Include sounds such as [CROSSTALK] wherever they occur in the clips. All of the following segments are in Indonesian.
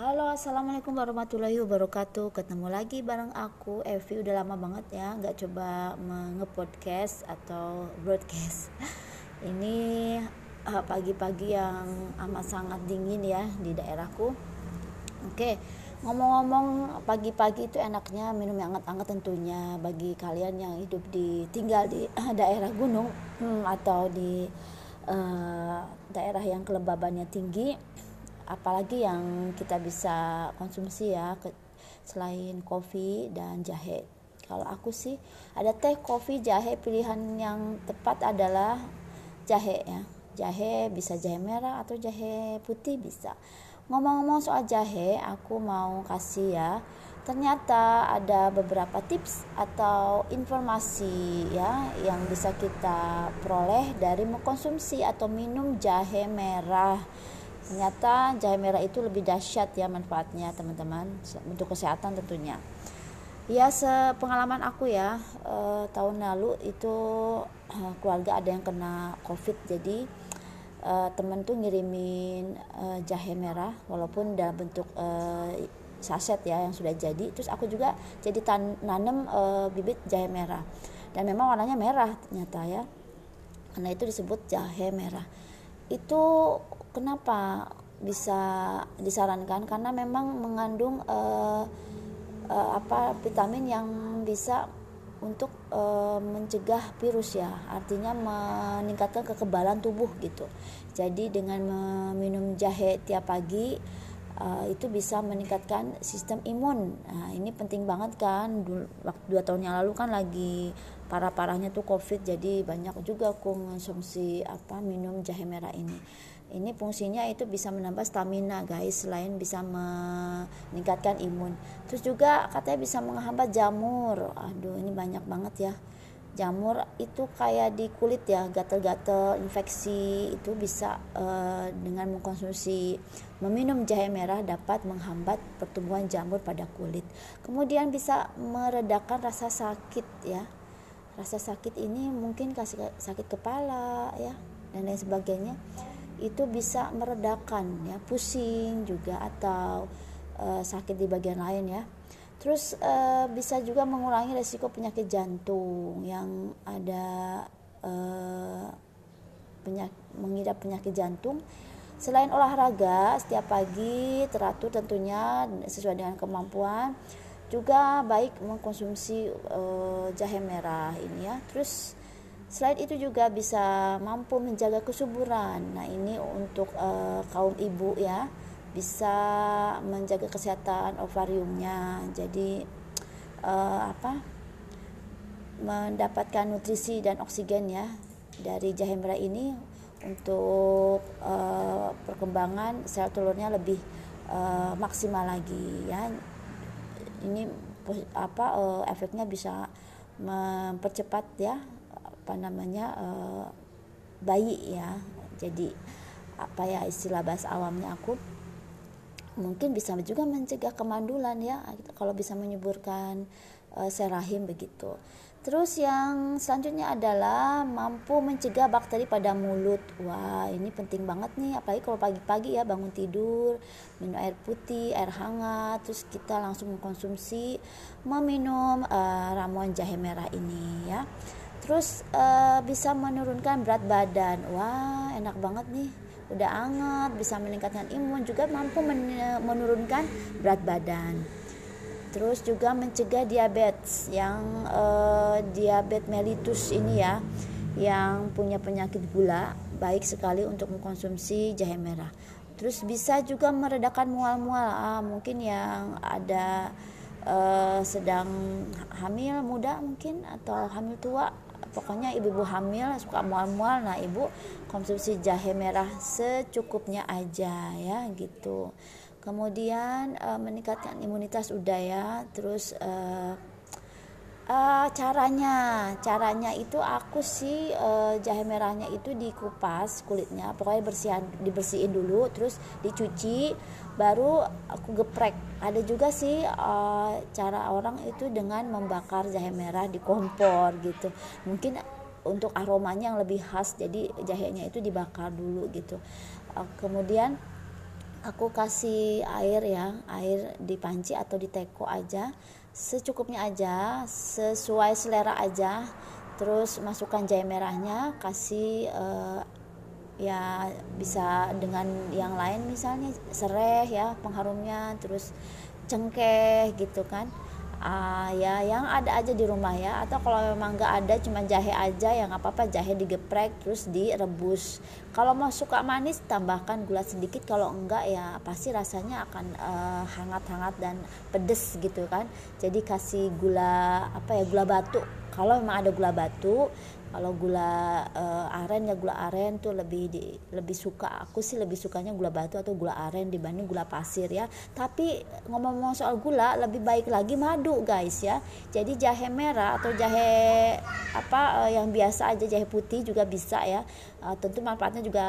Halo assalamualaikum warahmatullahi wabarakatuh. Ketemu lagi bareng aku. Evi udah lama banget ya nggak coba nge-podcast atau broadcast. [LAUGHS] Ini eh, pagi-pagi yang amat sangat dingin ya di daerahku. Oke ngomong-ngomong pagi-pagi itu enaknya minum yang hangat-hangat tentunya Bagi kalian yang hidup di tinggal di daerah gunung hmm, Atau di uh, daerah yang kelembabannya tinggi apalagi yang kita bisa konsumsi ya selain kopi dan jahe. Kalau aku sih ada teh kopi jahe pilihan yang tepat adalah jahe ya. Jahe bisa jahe merah atau jahe putih bisa. Ngomong-ngomong soal jahe aku mau kasih ya. Ternyata ada beberapa tips atau informasi ya yang bisa kita peroleh dari mengkonsumsi atau minum jahe merah ternyata jahe merah itu lebih dahsyat ya manfaatnya teman-teman. Untuk kesehatan tentunya. Ya sepengalaman aku ya eh, tahun lalu itu eh, keluarga ada yang kena covid. Jadi eh, temen tuh ngirimin eh, jahe merah walaupun dalam bentuk eh, saset ya yang sudah jadi. Terus aku juga jadi tan nanem eh, bibit jahe merah. Dan memang warnanya merah ternyata ya. Karena itu disebut jahe merah. Itu kenapa bisa disarankan? Karena memang mengandung uh, uh, apa vitamin yang bisa untuk uh, mencegah virus ya. Artinya meningkatkan kekebalan tubuh gitu. Jadi dengan meminum jahe tiap pagi uh, itu bisa meningkatkan sistem imun. Nah ini penting banget kan. Waktu dua tahun yang lalu kan lagi parah-parahnya tuh covid jadi banyak juga aku konsumsi apa minum jahe merah ini ini fungsinya itu bisa menambah stamina guys selain bisa meningkatkan imun. Terus juga katanya bisa menghambat jamur. Aduh ini banyak banget ya. Jamur itu kayak di kulit ya gatel-gatel infeksi itu bisa uh, dengan mengkonsumsi meminum jahe merah dapat menghambat pertumbuhan jamur pada kulit. Kemudian bisa meredakan rasa sakit ya. Rasa sakit ini mungkin kasih sakit kepala ya dan lain sebagainya itu bisa meredakan ya pusing juga atau uh, sakit di bagian lain ya. Terus uh, bisa juga mengurangi resiko penyakit jantung yang ada uh, penyak, mengidap penyakit jantung. Selain olahraga setiap pagi teratur tentunya sesuai dengan kemampuan. Juga baik mengkonsumsi uh, jahe merah ini ya. Terus Selain itu juga bisa mampu menjaga kesuburan. Nah, ini untuk uh, kaum ibu ya, bisa menjaga kesehatan ovariumnya. Jadi uh, apa? mendapatkan nutrisi dan oksigen ya dari jahe merah ini untuk uh, perkembangan sel telurnya lebih uh, maksimal lagi ya. Ini apa uh, efeknya bisa mempercepat ya apa namanya uh, bayi ya. Jadi apa ya istilah bahasa awamnya aku mungkin bisa juga mencegah kemandulan ya kalau bisa menyuburkan uh, sel rahim begitu. Terus yang selanjutnya adalah mampu mencegah bakteri pada mulut. Wah, ini penting banget nih, apalagi kalau pagi-pagi ya bangun tidur, minum air putih, air hangat, terus kita langsung mengkonsumsi meminum uh, ramuan jahe merah ini ya terus uh, bisa menurunkan berat badan. Wah enak banget nih. Udah anget bisa meningkatkan imun juga mampu men menurunkan berat badan. Terus juga mencegah diabetes yang uh, diabetes mellitus ini ya yang punya penyakit gula baik sekali untuk mengkonsumsi jahe merah. Terus bisa juga meredakan mual-mual. Ah, mungkin yang ada uh, sedang hamil muda mungkin atau hamil tua pokoknya ibu-ibu hamil suka mual-mual nah ibu konsumsi jahe merah secukupnya aja ya gitu. Kemudian uh, meningkatkan imunitas udah ya terus uh, uh, caranya. Caranya itu aku sih uh, jahe merahnya itu dikupas kulitnya. Pokoknya bersihan dibersihin dulu terus dicuci baru aku geprek. Ada juga sih uh, cara orang itu dengan membakar jahe merah di kompor gitu. Mungkin untuk aromanya yang lebih khas jadi jahenya itu dibakar dulu gitu. Uh, kemudian aku kasih air ya air di panci atau di teko aja. Secukupnya aja sesuai selera aja. Terus masukkan jahe merahnya kasih uh, ya bisa dengan yang lain misalnya serai ya pengharumnya terus cengkeh gitu kan uh, ya yang ada aja di rumah ya. Atau kalau memang nggak ada cuma jahe aja yang apa apa jahe digeprek terus direbus. Kalau mau suka manis tambahkan gula sedikit. Kalau enggak ya pasti rasanya akan uh, hangat-hangat dan pedes gitu kan. Jadi kasih gula apa ya gula batu kalau memang ada gula batu kalau gula uh, aren ya gula aren tuh lebih di, lebih suka aku sih lebih sukanya gula batu atau gula aren dibanding gula pasir ya. Tapi ngomong-ngomong soal gula lebih baik lagi madu guys ya. Jadi jahe merah atau jahe apa uh, yang biasa aja jahe putih juga bisa ya uh, tentu manfaatnya juga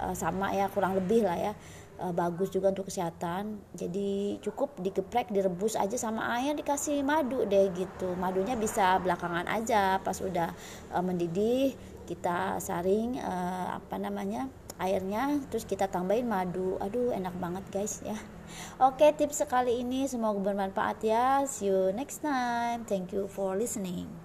uh, sama ya kurang lebih lah ya. Uh, bagus juga untuk kesehatan. Jadi cukup digeprek direbus aja sama air dikasih madu deh gitu. Madunya bisa belakangan aja pas udah uh, mendidih kita saring uh, apa namanya airnya terus kita tambahin madu. Aduh enak banget guys ya. Oke tips sekali ini semoga bermanfaat ya. See you next time. Thank you for listening